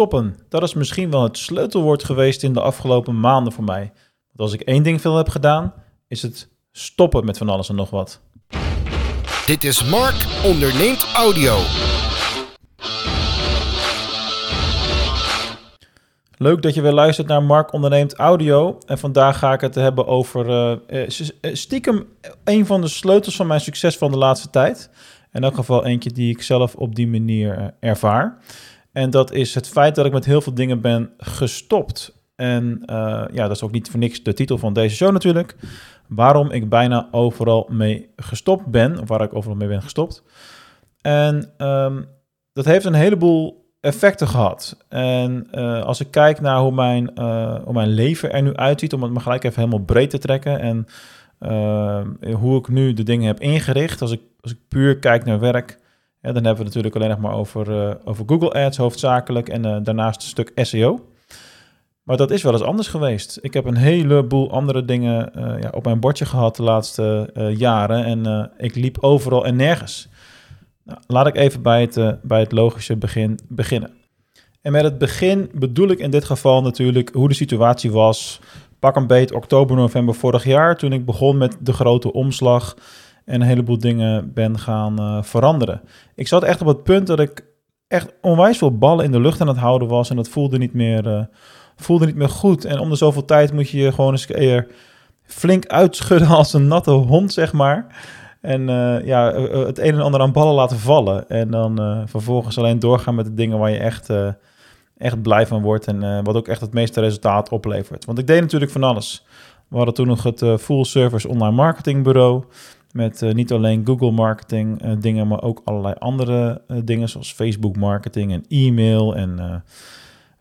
Stoppen, dat is misschien wel het sleutelwoord geweest in de afgelopen maanden voor mij. Want als ik één ding veel heb gedaan, is het stoppen met van alles en nog wat. Dit is Mark onderneemt audio. Leuk dat je weer luistert naar Mark Onderneemt Audio. En vandaag ga ik het hebben over uh, stiekem een van de sleutels van mijn succes van de laatste tijd. In elk geval eentje die ik zelf op die manier ervaar. En dat is het feit dat ik met heel veel dingen ben gestopt. En uh, ja, dat is ook niet voor niks de titel van deze show natuurlijk. Waarom ik bijna overal mee gestopt ben, of waar ik overal mee ben gestopt. En um, dat heeft een heleboel effecten gehad. En uh, als ik kijk naar hoe mijn, hoe mijn leven er nu uitziet, om het maar gelijk even helemaal breed te trekken. En hoe ik nu de dingen heb ingericht. Als ik, als ik puur kijk naar werk, ja, dan hebben we het natuurlijk alleen nog maar over, uh, over Google Ads hoofdzakelijk en uh, daarnaast een stuk SEO. Maar dat is wel eens anders geweest. Ik heb een heleboel andere dingen uh, ja, op mijn bordje gehad de laatste jaren en ik liep overal en nergens. Nou, laat ik even bij het, bij het logische begin beginnen. En met het begin bedoel ik in dit geval natuurlijk hoe de situatie was. Pak een beet oktober, november vorig jaar, toen ik begon met de grote omslag en een heleboel dingen ben gaan uh, veranderen. Ik zat echt op het punt dat ik echt onwijs veel ballen in de lucht aan het houden was en dat voelde niet meer, uh, voelde niet meer goed. En om de zoveel tijd moet je je gewoon eens keer flink uitschudden als een natte hond, zeg maar. En uh, ja, het een en ander aan ballen laten vallen. En dan vervolgens alleen doorgaan met de dingen waar je echt, echt blij van wordt. En wat ook echt het meeste resultaat oplevert. Want ik deed natuurlijk van alles. We hadden toen nog het Full Service Online Marketing Bureau. Met uh, niet alleen Google marketing uh, dingen, maar ook allerlei andere uh, dingen zoals Facebook marketing en e-mail en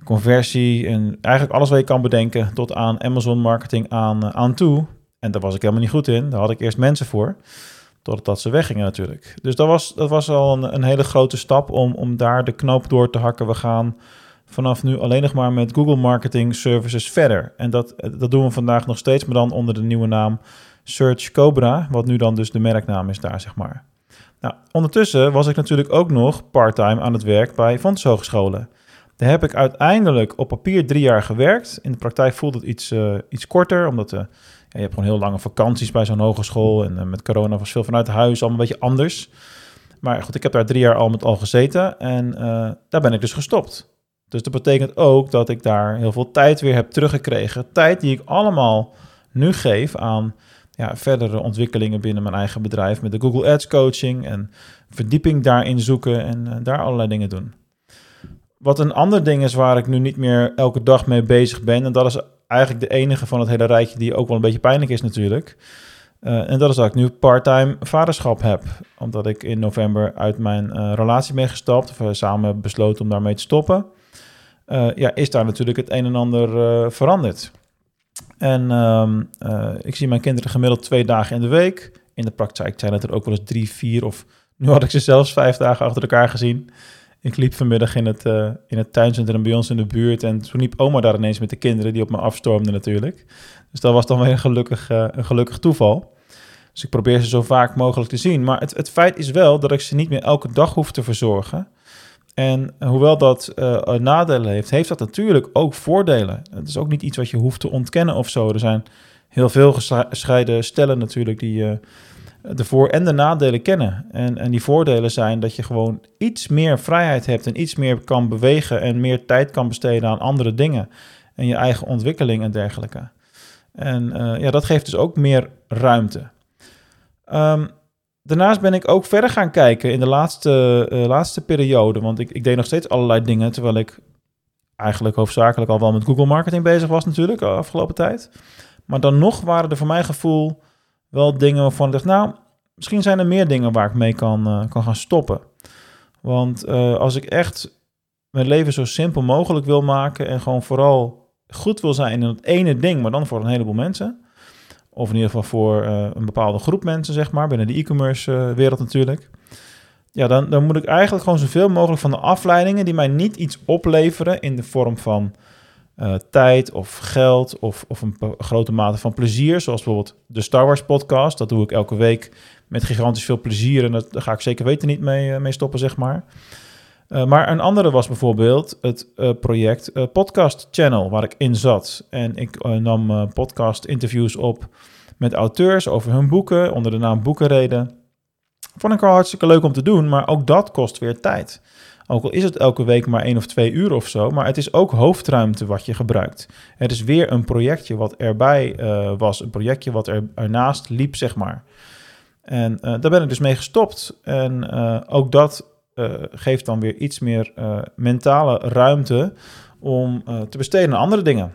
conversie en eigenlijk alles wat je kan bedenken tot aan Amazon marketing aan, aan toe. En daar was ik helemaal niet goed in. Daar had ik eerst mensen voor, totdat ze weggingen natuurlijk. Dus dat was, dat was al een, een hele grote stap om, om daar de knoop door te hakken. We gaan vanaf nu alleen nog maar met Google Marketing Services verder. En dat, dat doen we vandaag nog steeds, maar dan onder de nieuwe naam Search Cobra, wat nu dan dus de merknaam is daar, zeg maar. Nou, ondertussen was ik natuurlijk ook nog parttime aan het werk bij Fontes Hogescholen. Daar heb ik uiteindelijk op papier drie jaar gewerkt. In de praktijk voelde het iets, uh, iets korter, omdat uh, ja, je hebt gewoon heel lange vakanties bij zo'n hogeschool. En uh, met corona was veel vanuit huis, allemaal een beetje anders. Maar goed, ik heb daar drie jaar al met al gezeten en daar ben ik dus gestopt. Dus dat betekent ook dat ik daar heel veel tijd weer heb teruggekregen. Tijd die ik allemaal nu geef aan ja, verdere ontwikkelingen binnen mijn eigen bedrijf met de Google Ads coaching en verdieping daarin zoeken en uh, daar allerlei dingen doen. Wat een ander ding is waar ik nu niet meer elke dag mee bezig ben, en dat is eigenlijk de enige van het hele rijtje die ook wel een beetje pijnlijk is natuurlijk. Uh, en dat is dat ik nu parttime vaderschap heb. Omdat ik in november uit mijn uh, relatie ben gestapt, of samen besloten om daarmee te stoppen. Ja, is daar natuurlijk het een en ander veranderd. En um, uh, ik zie mijn kinderen gemiddeld twee dagen in de week. In de praktijk zijn het er ook wel eens drie, vier of nu had ik ze zelfs vijf dagen achter elkaar gezien. Ik liep vanmiddag in het, uh, in het tuincentrum bij ons in de buurt en toen liep oma daar ineens met de kinderen die op me afstormden natuurlijk. Dus dat was dan weer een gelukkig, een gelukkig toeval. Dus ik probeer ze zo vaak mogelijk te zien. Maar het, het feit is wel dat ik ze niet meer elke dag hoef te verzorgen. En hoewel dat uh, nadelen heeft, heeft dat natuurlijk ook voordelen. Het is ook niet iets wat je hoeft te ontkennen of zo. Er zijn heel veel gescheiden stellen natuurlijk die uh, de voor- en de nadelen kennen. En, en die voordelen zijn dat je gewoon iets meer vrijheid hebt en iets meer kan bewegen en meer tijd kan besteden aan andere dingen. En je eigen ontwikkeling en dergelijke. En uh, ja, dat geeft dus ook meer ruimte. Um, Daarnaast ben ik ook verder gaan kijken in de laatste, uh, laatste periode. Want ik, ik deed nog steeds allerlei dingen. Terwijl ik eigenlijk hoofdzakelijk al wel met Google Marketing bezig was, natuurlijk, de afgelopen tijd. Maar dan nog waren er voor mijn gevoel wel dingen waarvan ik dacht, nou, misschien zijn er meer dingen waar ik mee kan, uh, kan gaan stoppen. Want uh, als ik echt mijn leven zo simpel mogelijk wil maken en gewoon vooral goed wil zijn in het ene ding, maar dan voor een heleboel mensen of in ieder geval voor uh, een bepaalde groep mensen, zeg maar, binnen de e-commerce uh, wereld natuurlijk. Ja, dan, dan moet ik eigenlijk gewoon zoveel mogelijk van de afleidingen die mij niet iets opleveren in de vorm van uh, tijd of geld of, of een grote mate van plezier. Zoals bijvoorbeeld de Star Wars podcast. Dat doe ik elke week met gigantisch veel plezier en dat, daar ga ik zeker weten niet mee, mee stoppen, zeg maar. Uh, maar een andere was bijvoorbeeld het uh, project uh, Podcast Channel, waar ik in zat. En ik nam podcast interviews op met auteurs over hun boeken, onder de naam Boekenreden. Vond ik al hartstikke leuk om te doen, maar ook dat kost weer tijd. Ook al is het elke week maar één of twee uur of zo, maar het is ook hoofdruimte wat je gebruikt. Het is weer een projectje wat erbij was, een projectje wat er, ernaast liep, zeg maar. En daar ben ik dus mee gestopt. En ook dat geeft dan weer iets meer uh, mentale ruimte om uh, te besteden aan andere dingen.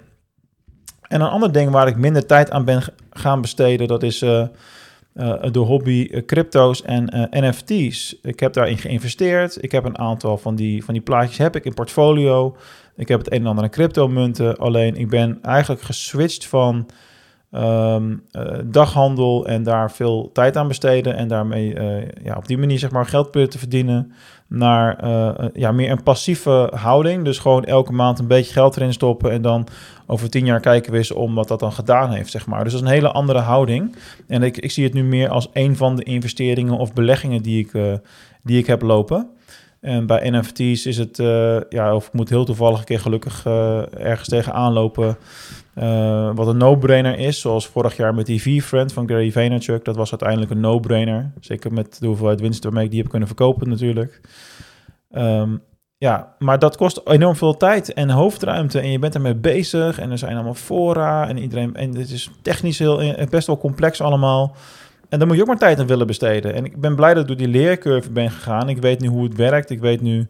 En een ander ding waar ik minder tijd aan ben gaan besteden, dat is de hobby crypto's en NFT's. Ik heb daarin geïnvesteerd. Ik heb een aantal van die, van die plaatjes heb ik in portfolio. Ik heb het een en ander aan crypto munten. Alleen ik ben eigenlijk geswitcht van um, uh, daghandel en daar veel tijd aan besteden en daarmee uh, ja, op die manier zeg maar geld te verdienen naar uh, ja, meer een passieve houding. Dus gewoon elke maand een beetje geld erin stoppen en dan over tien jaar kijken we eens om wat dat dan gedaan heeft, zeg maar. Dus dat is een hele andere houding. En ik, ik zie het nu meer als een van de investeringen of beleggingen die ik, die ik heb lopen. En bij NFT's is het, ja, of ik moet heel toevallig een keer gelukkig ergens tegenaan lopen uh, wat een no-brainer is, zoals vorig jaar met die V-Friend van Gary Vaynerchuk. Dat was uiteindelijk een no-brainer. Zeker met de hoeveelheid winst waarmee ik die heb kunnen verkopen natuurlijk. Um, ja, maar dat kost enorm veel tijd en hoofdruimte. En je bent ermee bezig. En er zijn allemaal fora. En iedereen. En het is technisch heel, eh, best wel complex allemaal. En daar moet je ook maar tijd aan willen besteden. En ik ben blij dat ik door die leercurve ben gegaan. Ik weet nu hoe het werkt. Ik weet nu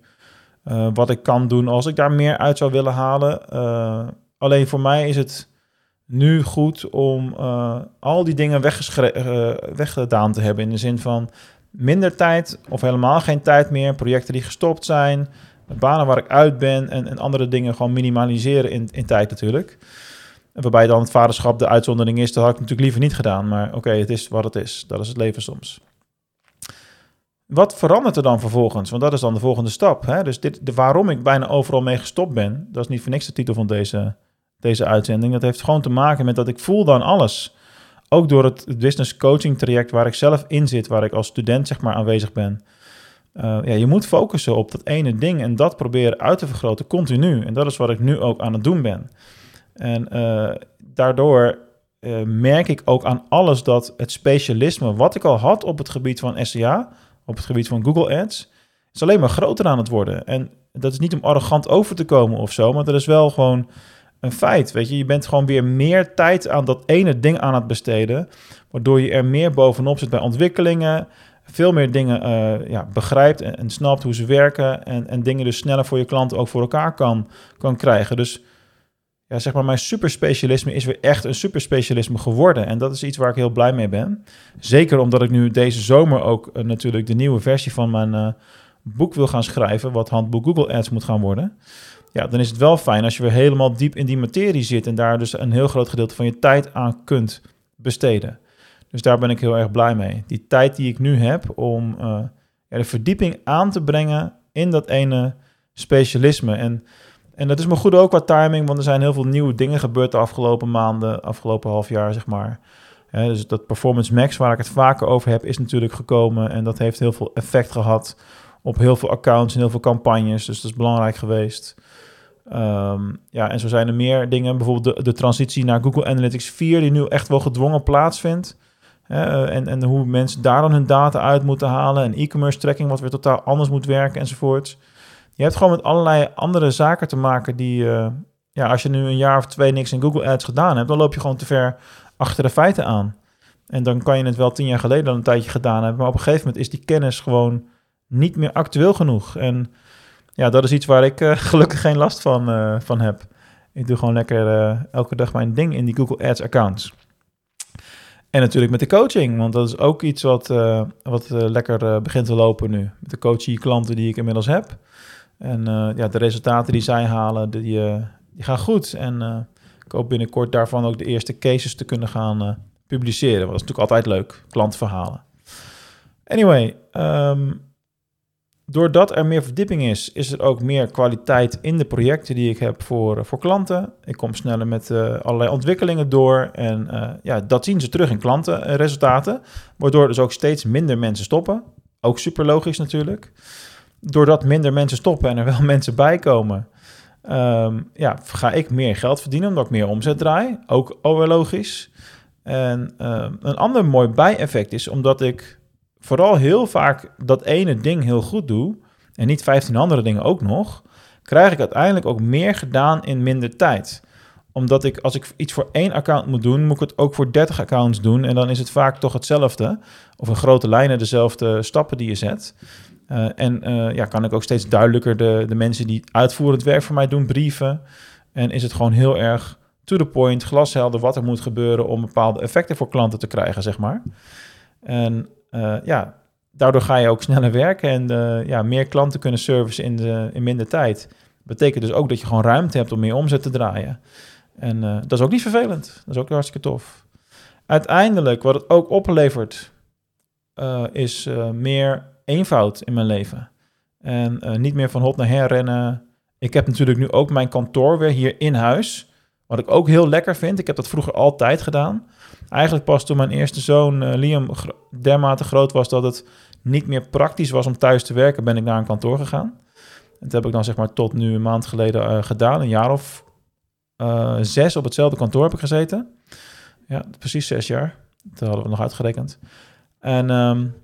uh, wat ik kan doen als ik daar meer uit zou willen halen. Uh, Alleen voor mij is het nu goed om uh, al die dingen weggedaan te hebben. In de zin van minder tijd of helemaal geen tijd meer. Projecten die gestopt zijn. Banen waar ik uit ben. En, en andere dingen gewoon minimaliseren in, in tijd natuurlijk. Waarbij dan het vaderschap de uitzondering is. Dat had ik natuurlijk liever niet gedaan. Maar oké, het is wat het is. Dat is het leven soms. Wat verandert er dan vervolgens? Want dat is dan de volgende stap. Hè? Dus dit, de, waarom ik bijna overal mee gestopt ben, dat is niet voor niks de titel van deze deze uitzending. Dat heeft gewoon te maken met dat ik voel dan alles. Ook door het business coaching traject waar ik zelf in zit, waar ik als student zeg maar aanwezig ben. Uh, ja, je moet focussen op dat ene ding en dat proberen uit te vergroten continu. En dat is wat ik nu ook aan het doen ben. En uh, daardoor uh, merk ik ook aan alles dat het specialisme wat ik al had op het gebied van SEA, op het gebied van Google Ads, is alleen maar groter aan het worden. En dat is niet om arrogant over te komen of zo, maar dat is wel gewoon een feit. Weet je, je bent gewoon weer meer tijd aan dat ene ding aan het besteden. Waardoor je er meer bovenop zit bij ontwikkelingen. Veel meer dingen uh, ja, begrijpt en, en, snapt hoe ze werken. En, en dingen dus sneller voor je klanten ook voor elkaar kan, kan krijgen. Dus ja, zeg maar, mijn superspecialisme is weer echt een superspecialisme geworden. En dat is iets waar ik heel blij mee ben. Zeker omdat ik nu deze zomer ook uh, natuurlijk de nieuwe versie van mijn uh, boek wil gaan schrijven. Wat handboek Google Ads moet gaan worden ja, dan is het wel fijn als je weer helemaal diep in die materie zit en daar dus een heel groot gedeelte van je tijd aan kunt besteden. Dus daar ben ik heel erg blij mee. Die tijd die ik nu heb om uh, de verdieping aan te brengen in dat ene specialisme. En, en dat is me goed ook qua timing, want er zijn heel veel nieuwe dingen gebeurd de afgelopen maanden, afgelopen half jaar, zeg maar. dus dat Performance Max, waar ik het vaker over heb, is natuurlijk gekomen. En dat heeft heel veel effect gehad op heel veel accounts en heel veel campagnes. Dus dat is belangrijk geweest. Um, ja, en zo zijn er meer dingen. Bijvoorbeeld de, de transitie naar Google Analytics 4, die nu echt wel gedwongen plaatsvindt. Hè, en, en hoe mensen daar dan hun data uit moeten halen. En e-commerce tracking, wat weer totaal anders moet werken enzovoort. Je hebt gewoon met allerlei andere zaken te maken die... Uh, ja, als je nu een jaar of twee niks in Google Ads gedaan hebt... dan loop je gewoon te ver achter de feiten aan. En dan kan je het wel tien jaar geleden al een tijdje gedaan hebben... maar op een gegeven moment is die kennis gewoon niet meer actueel genoeg. En ja, dat is iets waar ik uh, gelukkig geen last van, uh, van heb. Ik doe gewoon lekker elke dag mijn ding in die Google Ads accounts. En natuurlijk met de coaching, want dat is ook iets wat, wat lekker begint te lopen nu. Met de coaching klanten die ik inmiddels heb. En ja, de resultaten die zij halen, die, die gaan goed. En ik hoop binnenkort daarvan ook de eerste cases te kunnen gaan publiceren. Dat is natuurlijk altijd leuk, klantverhalen. Anyway, um, doordat er meer verdieping is, is er ook meer kwaliteit in de projecten die ik heb voor, voor klanten. Ik kom sneller met allerlei ontwikkelingen door. En ja, dat zien ze terug in klantenresultaten. Waardoor dus ook steeds minder mensen stoppen. Ook super logisch natuurlijk. Doordat minder mensen stoppen en er wel mensen bij komen, ehm, ja, ga ik meer geld verdienen omdat ik meer omzet draai. Ook alweer logisch. En ehm, een ander mooi bijeffect is omdat ik vooral heel vaak dat ene ding heel goed doe en niet 15 andere dingen ook nog, krijg ik uiteindelijk ook meer gedaan in minder tijd omdat ik, als ik iets voor één account moet doen, moet ik het ook voor 30 accounts doen. En dan is het vaak toch hetzelfde. Of in grote lijnen dezelfde stappen die je zet. Uh, en uh, ja, kan ik ook steeds duidelijker de, de mensen die uitvoerend werk voor mij doen brieven. En is het gewoon heel erg to the point, glashelder wat er moet gebeuren om bepaalde effecten voor klanten te krijgen, zeg maar. En uh, ja, daardoor ga je ook sneller werken en ja, meer klanten kunnen servicen in, de, in minder tijd. Betekent dus ook dat je gewoon ruimte hebt om meer omzet te draaien. En dat is ook niet vervelend. Dat is ook hartstikke tof. Uiteindelijk, wat het ook oplevert, is meer eenvoud in mijn leven. En niet meer van hot naar her rennen. Ik heb natuurlijk nu ook mijn kantoor weer hier in huis. Wat ik ook heel lekker vind. Ik heb dat vroeger altijd gedaan. Eigenlijk pas toen mijn eerste zoon Liam dermate groot was dat het niet meer praktisch was om thuis te werken, ben ik naar een kantoor gegaan. Dat heb ik dan zeg maar tot nu een maand geleden gedaan, een jaar of zes op hetzelfde kantoor heb ik gezeten. Ja, precies zes jaar. Dat hadden we nog uitgerekend. En um,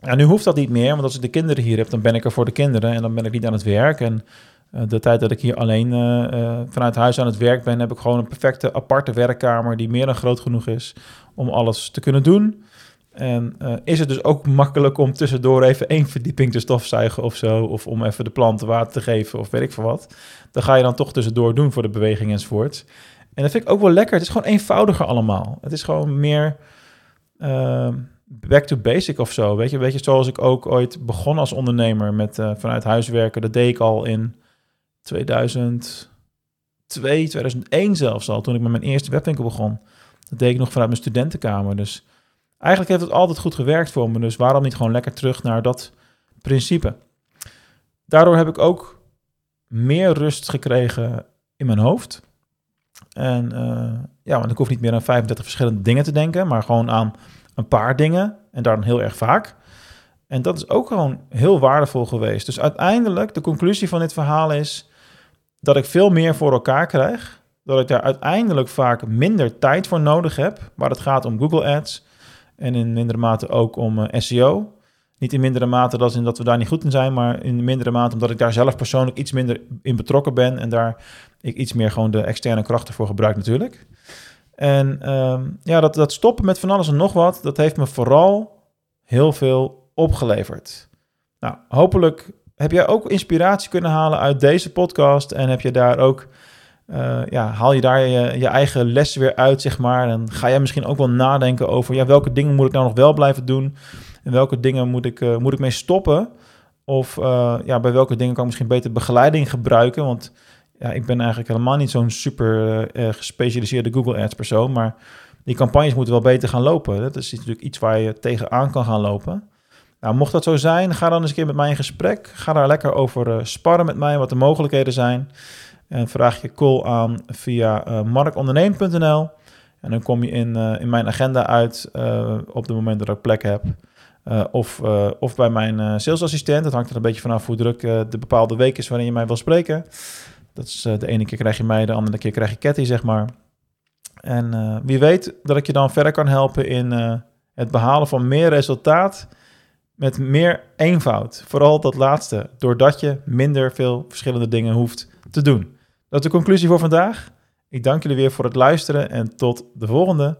ja, nu hoeft dat niet meer, want als ik de kinderen hier heb, dan ben ik er voor de kinderen en dan ben ik niet aan het werk. En uh, de tijd dat ik hier alleen uh, vanuit huis aan het werk ben, heb ik gewoon een perfecte aparte werkkamer die meer dan groot genoeg is om alles te kunnen doen. En is het dus ook makkelijk om tussendoor even één verdieping te stofzuigen of zo, of om even de planten water te geven of weet ik veel wat. Dan ga je dan toch tussendoor doen voor de beweging enzovoort. En dat vind ik ook wel lekker. Het is gewoon eenvoudiger allemaal. Het is gewoon meer back to basic of zo. Weet je, weet je, zoals ik ook ooit begon als ondernemer met uh, vanuit huiswerken. Dat deed ik al in 2002, 2001 zelfs al, toen ik met mijn eerste webwinkel begon. Dat deed ik nog vanuit mijn studentenkamer. Dus Eigenlijk heeft het altijd goed gewerkt voor me, dus waarom niet gewoon lekker terug naar dat principe? Daardoor heb ik ook meer rust gekregen in mijn hoofd. En uh, ja, want ik hoef niet meer aan 35 verschillende dingen te denken, maar gewoon aan een paar dingen en dan heel erg vaak. En dat is ook gewoon heel waardevol geweest. Dus uiteindelijk, de conclusie van dit verhaal is dat ik veel meer voor elkaar krijg. Dat ik daar uiteindelijk vaak minder tijd voor nodig heb, waar het gaat om Google Ads, en in mindere mate ook om uh, SEO. Niet in mindere mate dat, in dat we daar niet goed in zijn, maar in mindere mate omdat ik daar zelf persoonlijk iets minder in betrokken ben en daar ik iets meer gewoon de externe krachten voor gebruik natuurlijk. En um, ja, dat, dat stoppen met van alles en nog wat, dat heeft me vooral heel veel opgeleverd. Nou, hopelijk heb jij ook inspiratie kunnen halen uit deze podcast en heb je daar ook uh, ja, haal je daar je, je, eigen les weer uit, zeg maar. En ga jij misschien ook wel nadenken over ja, welke dingen moet ik nou nog wel blijven doen? En welke dingen moet ik, uh, moet ik mee stoppen? Of uh, ja, bij welke dingen kan ik misschien beter begeleiding gebruiken? Want ja, ik ben eigenlijk helemaal niet zo'n super gespecialiseerde Google Ads persoon. Maar die campagnes moeten wel beter gaan lopen. Dat is natuurlijk iets waar je tegenaan kan gaan lopen. Nou, mocht dat zo zijn, ga dan eens een keer met mij in gesprek. Ga daar lekker over sparren met mij, wat de mogelijkheden zijn. En vraag je call aan via uh. En dan kom je in, in mijn agenda uit op het moment dat ik plek heb. of, of bij mijn salesassistent. Dat hangt er een beetje vanaf hoe druk de bepaalde week is waarin je mij wil spreken. Dat is de ene keer krijg je mij, de andere keer krijg je Cathy, zeg maar. En wie weet dat ik je dan verder kan helpen in het behalen van meer resultaat met meer eenvoud. Vooral dat laatste, doordat je minder veel verschillende dingen hoeft te doen. Dat is de conclusie voor vandaag. Ik dank jullie weer voor het luisteren en tot de volgende.